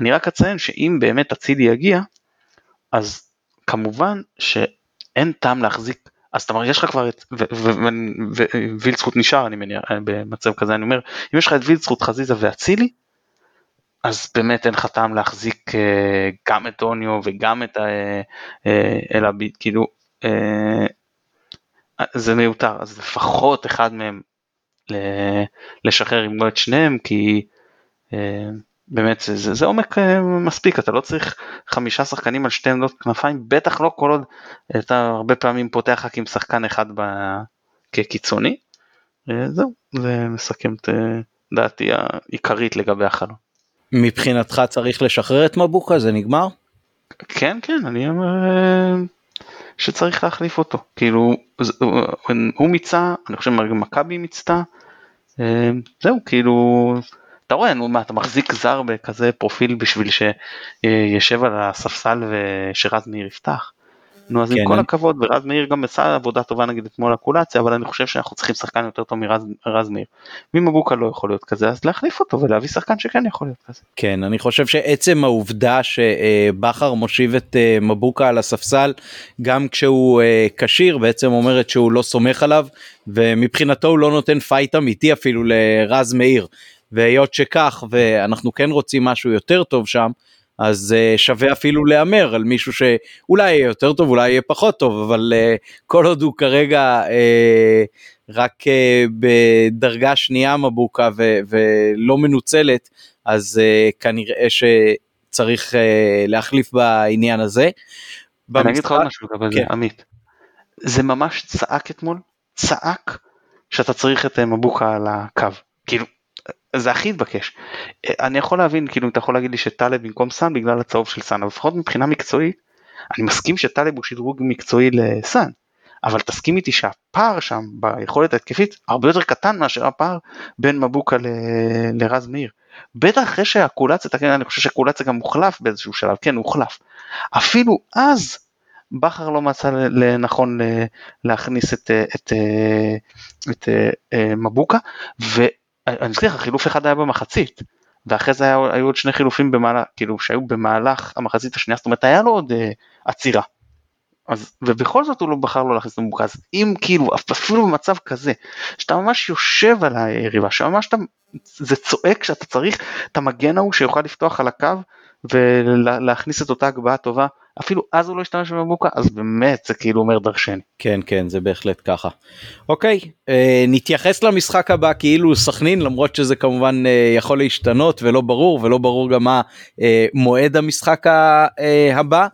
אני רק אציין שאם באמת אצילי יגיע, אז כמובן שאין טעם להחזיק אז אתה מרגיש לך כבר את ווילצחוט נשאר אני מניח במצב כזה אני אומר אם יש לך את וילצחוט חזיזה ואצילי אז באמת אין לך טעם להחזיק גם את דוניו וגם את אלעביד כאילו זה מיותר. אז לפחות אחד מהם לשחרר אם לא את שניהם כי באמת זה, זה, זה עומק מספיק אתה לא צריך חמישה שחקנים על שתי עמדות כנפיים בטח לא כל עוד אתה הרבה פעמים פותח רק עם שחקן אחד ב... כקיצוני. זהו זה מסכם את דעתי העיקרית לגבי החלום. מבחינתך צריך לשחרר את מבוקה זה נגמר? כן כן אני אומר שצריך להחליף אותו כאילו הוא מיצה אני חושב מכבי מיצתה זהו כאילו אתה רואה נו מה אתה מחזיק זר בכזה פרופיל בשביל שישב על הספסל ושרז מאיר יפתח. נו אז כן, עם כל הכבוד ורז מאיר גם עשה עבודה טובה נגיד אתמול הקולציה אבל אני חושב שאנחנו צריכים שחקן יותר טוב מרז מאיר. ממבוקה לא יכול להיות כזה אז להחליף אותו ולהביא שחקן שכן יכול להיות כזה. כן אני חושב שעצם העובדה שבכר מושיב את אה, מבוקה על הספסל גם כשהוא אה, כשיר בעצם אומרת שהוא לא סומך עליו ומבחינתו הוא לא נותן fight אמיתי אפילו לרז מאיר. והיות שכך ואנחנו כן רוצים משהו יותר טוב שם אז uh, שווה אפילו להמר על מישהו שאולי יהיה יותר טוב אולי יהיה פחות טוב אבל uh, כל עוד הוא כרגע uh, רק uh, בדרגה שנייה מבוקה ו- ולא מנוצלת אז uh, כנראה שצריך uh, להחליף בעניין הזה. אני אגיד לך עוד משהו לגבי זה כן. עמית. זה ממש צעק אתמול צעק שאתה צריך את מבוקה על הקו כאילו זה הכי התבקש. אני יכול להבין כאילו אתה יכול להגיד לי שטלב במקום סאן בגלל הצהוב של סאן אבל לפחות מבחינה מקצועית אני מסכים שטלב הוא שדרוג מקצועי לסאן אבל תסכים איתי שהפער שם ביכולת ההתקפית הרבה יותר קטן מאשר הפער בין מבוקה ל... לרז מאיר. בטח אחרי שהקולציה, אני חושב שהקולציה גם מוחלף באיזשהו שלב, כן הוחלף. אפילו אז בכר לא מצא לנכון להכניס את, את, את, את אה, מבוקה אני מזכיר לך חילוף אחד היה במחצית ואחרי זה היה, היו עוד שני חילופים במהלך כאילו שהיו במהלך המחצית השנייה זאת אומרת היה לו עוד uh, עצירה. אז ובכל זאת הוא לא בחר לא להכניס המבוקה אז אם כאילו אפילו במצב כזה שאתה ממש יושב על היריבה שממש אתה זה צועק שאתה צריך את המגן ההוא שיוכל לפתוח על הקו ולהכניס את אותה הגבהה טובה אפילו אז הוא לא השתמש במבוקה אז באמת זה כאילו אומר דרשני. כן כן זה בהחלט ככה. אוקיי אה, נתייחס למשחק הבא כאילו סכנין למרות שזה כמובן אה, יכול להשתנות ולא ברור ולא ברור גם מה אה, מועד המשחק אה, הבא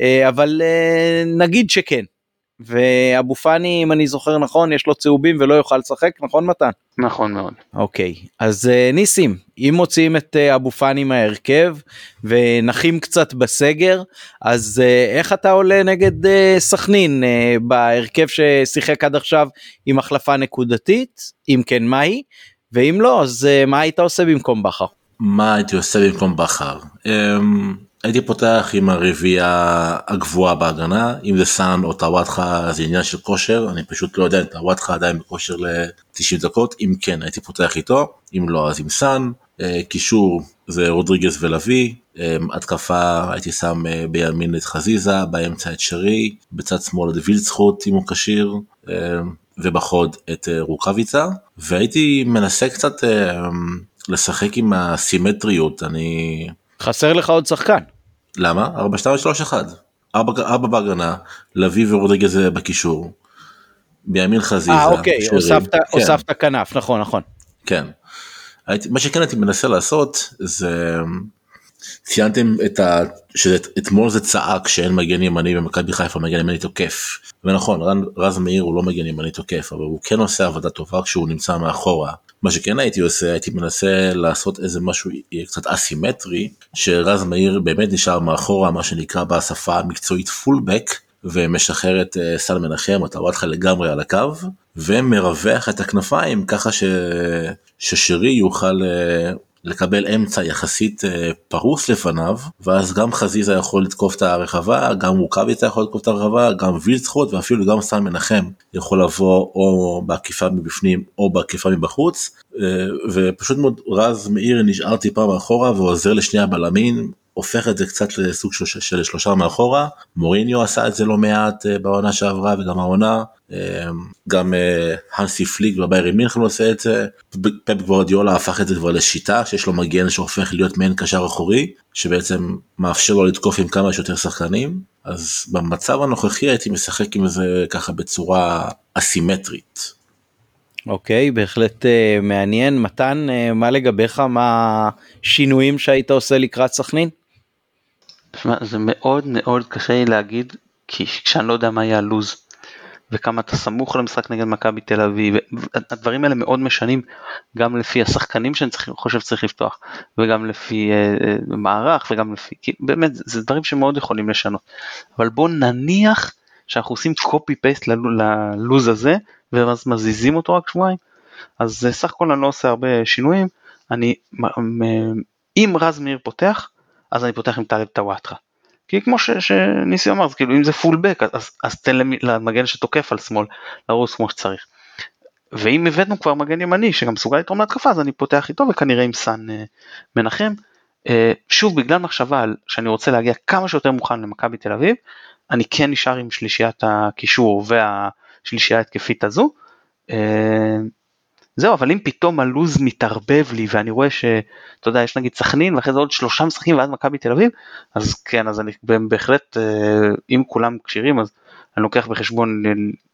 אה, אבל אה, נגיד שכן ואבו פאני אם אני זוכר נכון יש לו צהובים ולא יוכל לשחק נכון מתן? נכון מאוד. אוקיי אז uh, ניסים אם מוציאים את uh, אבו פאני מההרכב ונחים קצת בסגר אז uh, איך אתה עולה נגד סכנין בהרכב ששיחק עד עכשיו עם החלפה נקודתית אם כן מהי ואם לא אז מה היית עושה במקום בכר? מה הייתי עושה במקום בכר? הייתי פותח עם הרביעייה הגבוהה בהגנה. אם זה סאן או טוואטחה זה עניין של כושר. אני פשוט לא יודע אם טוואטחה עדיין בכושר ל-90 דקות. אם כן הייתי פותח איתו. אם לא אז עם סאן. אה, קישור זה רודריגז ולוי. אה, התקפה הייתי שם אה, בימין את חזיזה באמצע את שרי בצד שמאל את וילצחוט אם הוא כשיר ובחוד את רוקאביצה. והייתי מנסה קצת לשחק עם הסימטריות. אני חסר לך עוד שחקן. למה? 4 2 3 1 4 בהגנה, לביא ורודריגז בקישור. בימין חזיזה. אה אוקיי, הוספת, כן. הוספת כנף, נכון נכון. כן. הייתי, מה שכן הייתי מנסה לעשות זה ציינתם את ה... שאתמול זה צעק שאין מגן ימני במכבי חיפה מגן ימני תוקף. ונכון רז מאיר הוא לא מגן ימני תוקף אבל הוא כן עושה עבודה טובה כשהוא נמצא מאחורה. מה שכן הייתי עושה הייתי מנסה לעשות איזה משהו קצת אסימטרי שרז מאיר באמת נשאר מאחורה מה שנקרא בשפה המקצועית פולבק ומשחרר את אה, סל מנחם אתה רואה אותך לגמרי על הקו ומרווח את הכנפיים ככה ש... ששרי יוכל אה, לקבל אמצע יחסית אה, פרוס לפניו ואז גם חזיזה יכול לתקוף את הרחבה גם רוקאביצה יכול לתקוף את הרחבה גם וילצחוט ואפילו גם סן מנחם יכול לבוא או בעקיפה מבפנים או בעקיפה מבחוץ. אה, ופשוט מאוד רז מאיר נשאר טיפה מאחורה ועוזר לשני הבלמים הופך את זה קצת לסוג של, של שלושה מאחורה. מוריניו עשה את זה לא מעט אה, בעונה שעברה וגם העונה גם הנסי פליק בביירי מינכן עושה את זה, פפ גוורדיולה הפך את זה כבר לשיטה שיש לו מגן שהופך להיות מעין קשר אחורי שבעצם מאפשר לו לתקוף עם כמה שיותר שחקנים אז במצב הנוכחי הייתי משחק עם זה ככה בצורה אסימטרית. אוקיי, בהחלט uh, מעניין. מתן, uh, מה לגביך, מה השינויים שהיית עושה לקראת סכנין? זה מאוד מאוד קשה לי להגיד, כי כשאני לא יודע מה יהיה הלוז, וכמה אתה סמוך למשחק נגד מכבי תל אביב, הדברים האלה מאוד משנים, גם לפי השחקנים שאני צריך, חושב שצריך לפתוח, וגם לפי uh, מערך, וגם לפי, באמת, זה דברים שמאוד יכולים לשנות. אבל בואו נניח שאנחנו עושים copy paste ללוז הזה, ואז מזיזים אותו רק שבועיים. אז אה, סך הכל אני לא עושה הרבה שינויים, אני, אם רז מאיר פותח, אז אני פותח עם טלב טוואטחה. כי כמו ש, שניסי אמר, כאילו אם זה פולבק, אז, אז תן למגן שתוקף על שמאל לרוץ כמו שצריך. ואם הבאנו כבר מגן ימני שגם מסוגל לתרום להתקפה, אז אני פותח איתו וכנראה עם סאן אה, מנחם. אה, שוב, בגלל מחשבה על שאני רוצה להגיע כמה שיותר מוכן למכבי תל אביב, אני כן נשאר עם שלישיית הקישור וה... השלישייה ההתקפית הזו. אה, זהו, אבל אם פתאום הלוז מתערבב לי ואני רואה שאתה יודע, יש נגיד סכנין ואחרי זה עוד שלושה משחקים ואז מכבי תל אביב, אז כן, אז אני בהחלט, אה, אם כולם כשירים, אז אני לוקח בחשבון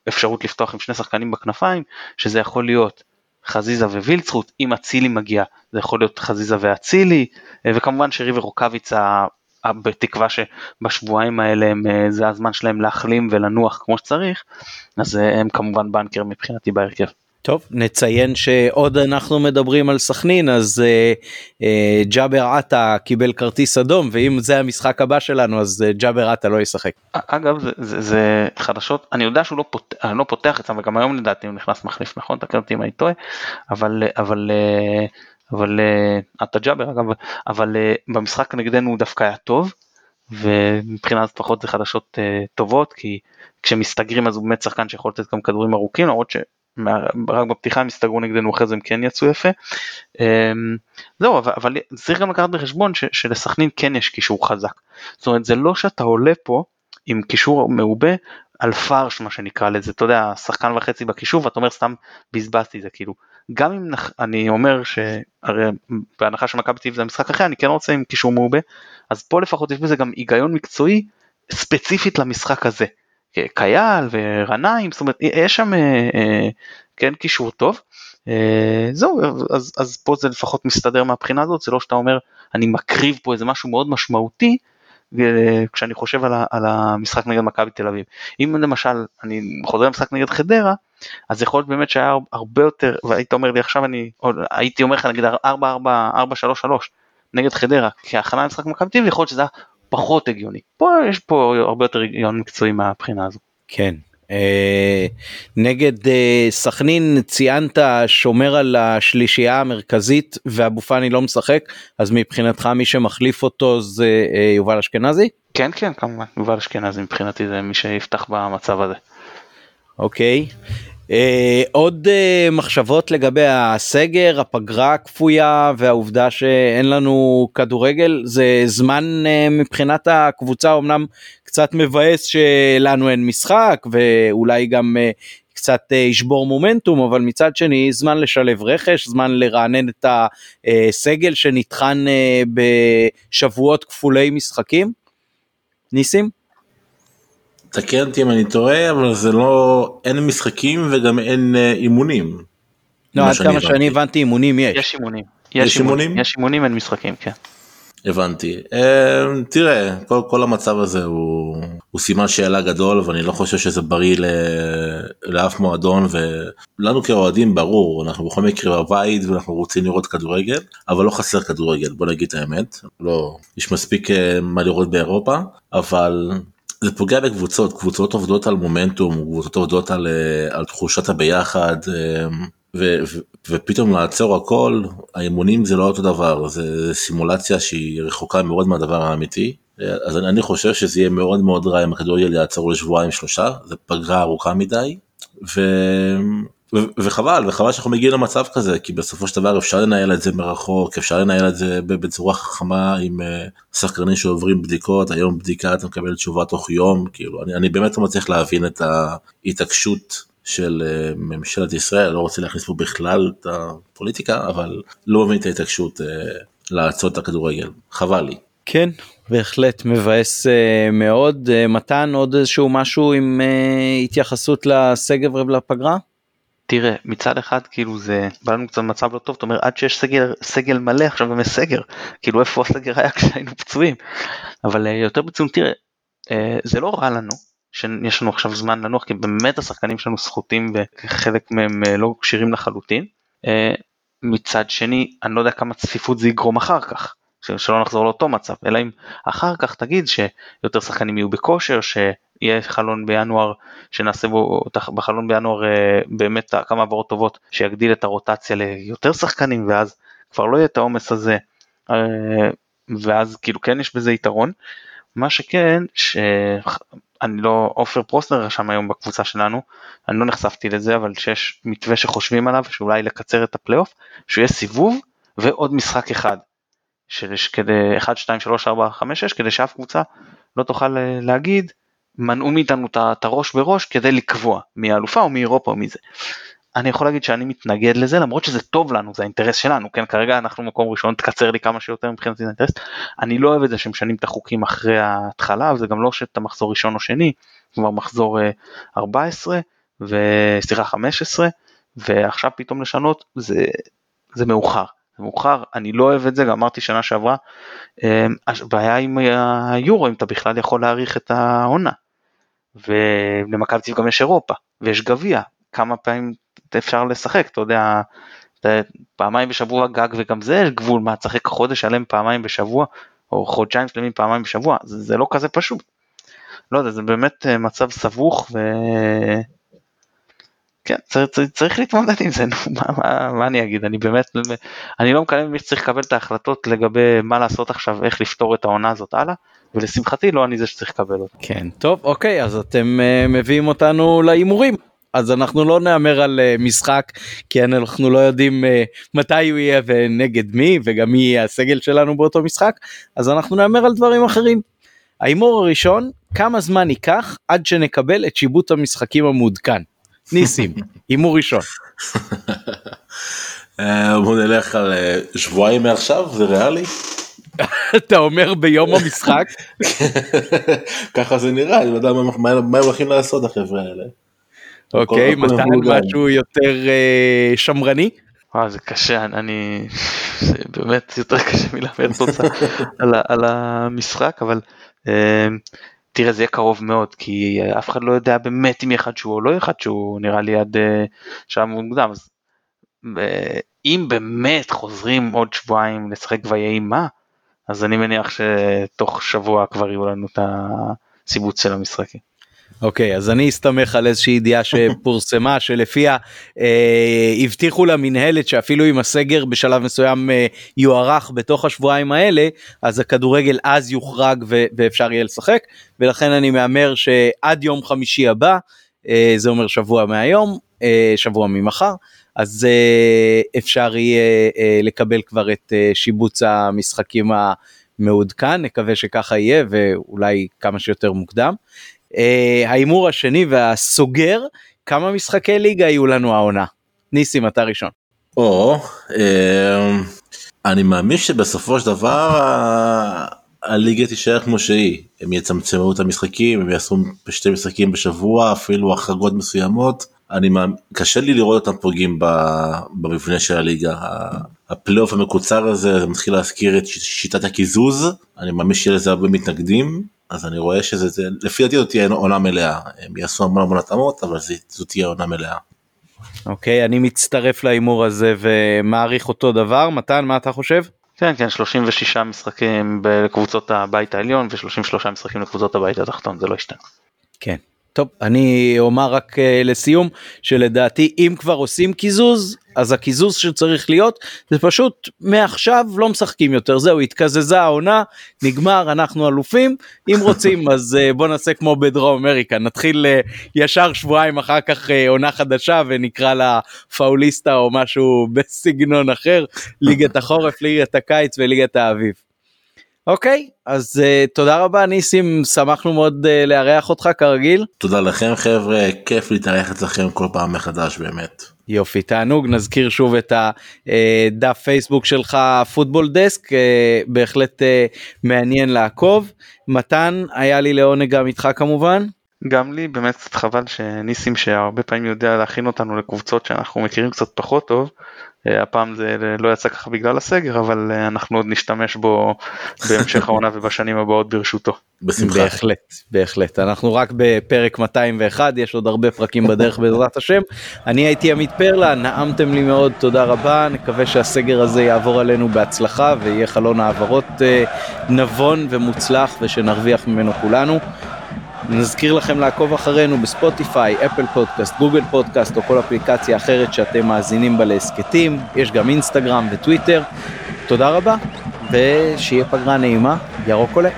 אפשרות לפתוח עם שני שחקנים בכנפיים, שזה יכול להיות חזיזה ווילצחוט, אם אצילי מגיע, זה יכול להיות חזיזה ואצילי, אה, וכמובן שריבר רוקאביצה בתקווה שבשבועיים האלה הם, אה, זה הזמן שלהם להחלים ולנוח כמו שצריך, אז אה, הם כמובן בנקר מבחינתי בהרכב. טוב נציין שעוד אנחנו מדברים על סכנין אז אה, אה, ג'אבר עטה קיבל כרטיס אדום ואם זה המשחק הבא שלנו אז אה, ג'אבר עטה לא ישחק. אגב זה, זה, זה חדשות. אני יודע שהוא לא, פות, לא פותח אצלם וגם היום לדעתי הוא נכנס מחליף נכון? תקן אותי אם אני טועה. אבל אבל אה, אבל אתה ג'אבר אגב, אבל במשחק נגדנו הוא דווקא היה טוב, ומבחינה זאת פחות זה חדשות טובות, כי כשמסתגרים אז הוא באמת שחקן שיכול לתת גם כדורים ארוכים, למרות שרק בפתיחה הם הסתגרו נגדנו, אחרי זה הם כן יצאו יפה. אמ, זהו, אבל, אבל צריך גם לקחת בחשבון שלסכנין כן יש קישור חזק. זאת אומרת, זה לא שאתה עולה פה עם קישור מעובה על פרש מה שנקרא לזה, אתה יודע, שחקן וחצי בקישור ואתה אומר סתם בזבזתי זה כאילו. גם אם נח... אני אומר שהרי בהנחה שמכבי תל אביב זה המשחק אחר אני כן רוצה עם קישור מעובה אז פה לפחות יש בזה גם היגיון מקצועי ספציפית למשחק הזה. קייל ורנאים זאת אומרת יש שם אה, אה, כן קישור טוב. אה, זהו אז, אז פה זה לפחות מסתדר מהבחינה הזאת זה לא שאתה אומר אני מקריב פה איזה משהו מאוד משמעותי כשאני חושב על, על המשחק נגד מכבי תל אביב. אם למשל אני חוזר למשחק נגד חדרה, אז יכול להיות באמת שהיה הרבה יותר, והיית אומר לי עכשיו אני, או הייתי אומר לך נגיד 4-4-4-3-3 נגד חדרה כהכנה למשחק מכבי תל אביב, יכול להיות שזה היה פחות הגיוני. פה יש פה הרבה יותר הגיון מקצועי מהבחינה הזו. כן, אה, נגד אה, סכנין ציינת שומר על השלישייה המרכזית ואבו פאני לא משחק אז מבחינתך מי שמחליף אותו זה אה, יובל אשכנזי? כן כן כמובן יובל אשכנזי מבחינתי זה מי שיפתח במצב הזה. אוקיי. Uh, עוד uh, מחשבות לגבי הסגר, הפגרה הכפויה והעובדה שאין לנו כדורגל זה זמן uh, מבחינת הקבוצה אמנם קצת מבאס שלנו אין משחק ואולי גם קצת ישבור מומנטום אבל מצד שני זמן לשלב רכש זמן לרענן את הסגל שנטחן בשבועות כפולי משחקים. ניסים? תקן אותי אם אני טועה אבל זה לא אין משחקים וגם אין אה, אימונים. לא עד כמה שאני הבנתי אימונים יש. יש אימונים. יש אימונים? יש אימונים אין משחקים כן. הבנתי. אה, תראה כל, כל המצב הזה הוא, הוא סימן שאלה גדול ואני לא חושב שזה בריא ל, לאף מועדון ולנו כאוהדים ברור אנחנו בכל מקרה בבית ואנחנו רוצים לראות כדורגל אבל לא חסר כדורגל בוא נגיד את האמת לא יש מספיק אה, מה לראות באירופה אבל זה פוגע בקבוצות קבוצות עובדות על מומנטום קבוצות עובדות על, אה, על תחושת הביחד אה, ו, ו, ופתאום לעצור הכל האימונים זה לא אותו דבר זה סימולציה שהיא רחוקה מאוד מהדבר האמיתי. אז אני, אני חושב שזה יהיה מאוד מאוד רע אם הכדורגל יעצור לשבועיים שלושה זה פגרה ארוכה מדי וחבל וחבל שאנחנו מגיעים למצב כזה כי בסופו של דבר אפשר לנהל את זה מרחוק אפשר לנהל את זה בצורה חכמה עם uh, שחקנים שעוברים בדיקות היום בדיקה אתה מקבל תשובה תוך יום כאילו אני, אני באמת לא מצליח להבין את ההתעקשות של uh, ממשלת ישראל לא רוצה להכניס פה בכלל את הפוליטיקה אבל לא מבין את ההתעקשות uh, לעצור את הכדורגל חבל לי. כן בהחלט מבאס uh, מאוד uh, מתן עוד איזשהו משהו עם uh, התייחסות לסגר ולפגרה. תראה מצד אחד כאילו זה בא לנו קצת מצב לא טוב, אתה אומר עד שיש סגל, סגל מלא עכשיו גם יש סגר, כאילו איפה הסגר היה *laughs* כשהיינו פצועים, אבל uh, יותר ברצינות תראה uh, זה לא רע לנו שיש לנו עכשיו זמן לנוח כי באמת השחקנים שלנו סחוטים וחלק מהם uh, לא כשירים לחלוטין, מצד שני אני לא יודע כמה צפיפות זה יגרום אחר כך. שלא נחזור לאותו מצב אלא אם אחר כך תגיד שיותר שחקנים יהיו בכושר שיהיה חלון בינואר שנעשה בו בחלון בינואר אה, באמת כמה עברות טובות שיגדיל את הרוטציה ליותר שחקנים ואז כבר לא יהיה את העומס הזה. אה, ואז כאילו כן יש בזה יתרון. מה שכן שאני לא עופר פרוסנר רשם היום בקבוצה שלנו. אני לא נחשפתי לזה אבל שיש מתווה שחושבים עליו שאולי לקצר את הפלייאוף שהוא יהיה סיבוב ועוד משחק אחד. שיש כדי 1, 2, 3, 4, 5, 6 כדי שאף קבוצה לא תוכל אה, להגיד מנעו מאיתנו את הראש בראש כדי לקבוע מי האלופה או מי אירופה או מי זה. אני יכול להגיד שאני מתנגד לזה למרות שזה טוב לנו זה האינטרס שלנו כן כרגע אנחנו מקום ראשון תקצר לי כמה שיותר מבחינתי זה אינטרס אני לא אוהב את זה שמשנים את החוקים אחרי ההתחלה וזה גם לא שאתה מחזור ראשון או שני כבר מחזור 14 וסליחה 15 ועכשיו פתאום לשנות זה זה מאוחר מאוחר, אני לא אוהב את זה, גם אמרתי שנה שעברה, הבעיה עם היורו, אם אתה בכלל יכול להאריך את העונה. ולמכבי תל גם יש אירופה, ויש גביע, כמה פעמים אפשר לשחק, אתה יודע, פעמיים בשבוע גג וגם זה יש גבול, מה תשחק חודש שלם פעמיים בשבוע, או חודשיים שלמים פעמיים בשבוע, זה, זה לא כזה פשוט. לא יודע, זה באמת אה, מצב סבוך ו... כן, צריך, צריך, צריך להתמודד עם זה, נו, *laughs* מה, מה, מה אני אגיד, אני באמת, אני לא מקבל מי שצריך לקבל את ההחלטות לגבי מה לעשות עכשיו, איך לפתור את העונה הזאת הלאה, ולשמחתי לא אני זה שצריך לקבל אותה. כן, טוב, אוקיי, אז אתם uh, מביאים אותנו להימורים. אז אנחנו לא נהמר על uh, משחק כי אנחנו לא יודעים uh, מתי הוא יהיה ונגד מי וגם מי יהיה הסגל שלנו באותו משחק אז אנחנו נהמר על דברים אחרים. ההימור הראשון כמה זמן ייקח עד שנקבל את שיבוט המשחקים המעודכן. ניסים, *laughs* הימור ראשון. בוא נלך על שבועיים מעכשיו, זה ריאלי? אתה אומר ביום המשחק? ככה זה נראה, אני לא יודע מה הם הולכים לעשות החבר'ה האלה. אוקיי, מתן משהו יותר אה, שמרני? וואו זה קשה, אני, זה באמת יותר קשה מלהמר תוצאה *laughs* על המשחק, אבל תראה זה יהיה קרוב מאוד כי אף אחד לא יודע באמת אם יהיה חדשו או לא יהיה חדשו נראה לי עד אה, שעה מאוד מוקדם אז אה, אם באמת חוזרים עוד שבועיים לשחק ויהי מה אז אני מניח שתוך שבוע כבר יהיו לנו את הסיבוץ של המשחקים. אוקיי okay, אז אני אסתמך על איזושהי ידיעה שפורסמה *laughs* שלפיה אה, הבטיחו למנהלת שאפילו אם הסגר בשלב מסוים אה, יוארך בתוך השבועיים האלה אז הכדורגל אז יוחרג ו- ואפשר יהיה לשחק ולכן אני מהמר שעד יום חמישי הבא אה, זה אומר שבוע מהיום אה, שבוע ממחר אז אה, אפשר יהיה אה, לקבל כבר את אה, שיבוץ המשחקים המעודכן נקווה שככה יהיה ואולי כמה שיותר מוקדם. ההימור השני והסוגר, כמה משחקי ליגה יהיו לנו העונה? ניסים, אתה ראשון. או, אני מאמין שבסופו של דבר הליגה תישאר כמו שהיא, הם יצמצמו את המשחקים, הם יעשו שתי משחקים בשבוע, אפילו החרגות מסוימות. אני מאמין, קשה לי לראות אותם פוגעים במבנה של הליגה. הפלייאוף המקוצר הזה זה מתחיל להזכיר את שיטת הקיזוז, אני מאמין שיהיה לזה הרבה מתנגדים, אז אני רואה שזה, זה, לפי דעתי זאת תהיה עונה מלאה, הם יעשו המון המון התאמות, אבל זאת תהיה עונה מלאה. אוקיי, okay, אני מצטרף להימור הזה ומעריך אותו דבר, מתן, מה אתה חושב? כן, כן, 36 משחקים לקבוצות הבית העליון ו-33 משחקים לקבוצות הבית התחתון, זה לא ישתנה. כן, טוב, אני אומר רק uh, לסיום שלדעתי אם כבר עושים קיזוז אז הקיזוז שצריך להיות זה פשוט מעכשיו לא משחקים יותר. זהו התקזזה העונה נגמר אנחנו אלופים. אם רוצים *laughs* אז uh, בוא נעשה כמו בדרום אמריקה. נתחיל uh, ישר שבועיים אחר כך עונה חדשה ונקרא לה פאוליסטה או משהו *laughs* בסגנון אחר. ליגת החורף ליגת הקיץ וליגת האביב. אוקיי אז uh, תודה רבה ניסים שמחנו מאוד uh, לארח אותך כרגיל. תודה לכם חבר'ה כיף להתארח אצלכם כל פעם מחדש באמת. יופי תענוג נזכיר שוב את הדף פייסבוק שלך פוטבול דסק בהחלט מעניין לעקוב מתן היה לי לעונג גם איתך כמובן. גם לי באמת קצת חבל שניסים שהרבה פעמים יודע להכין אותנו לקבוצות שאנחנו מכירים קצת פחות טוב אה, הפעם זה לא יצא ככה בגלל הסגר אבל אה, אנחנו עוד נשתמש בו בהמשך העונה *laughs* ובשנים הבאות ברשותו. בשמחה. בהחלט בהחלט אנחנו רק בפרק 201 יש עוד הרבה פרקים בדרך בעזרת השם אני הייתי עמית פרלה נעמתם לי מאוד תודה רבה נקווה שהסגר הזה יעבור עלינו בהצלחה ויהיה חלון העברות אה, נבון ומוצלח ושנרוויח ממנו כולנו. נזכיר לכם לעקוב אחרינו בספוטיפיי, אפל פודקאסט, גוגל פודקאסט או כל אפליקציה אחרת שאתם מאזינים בה להסכתים, יש גם אינסטגרם וטוויטר. תודה רבה, ושיהיה פגרה נעימה, ירוק עולה.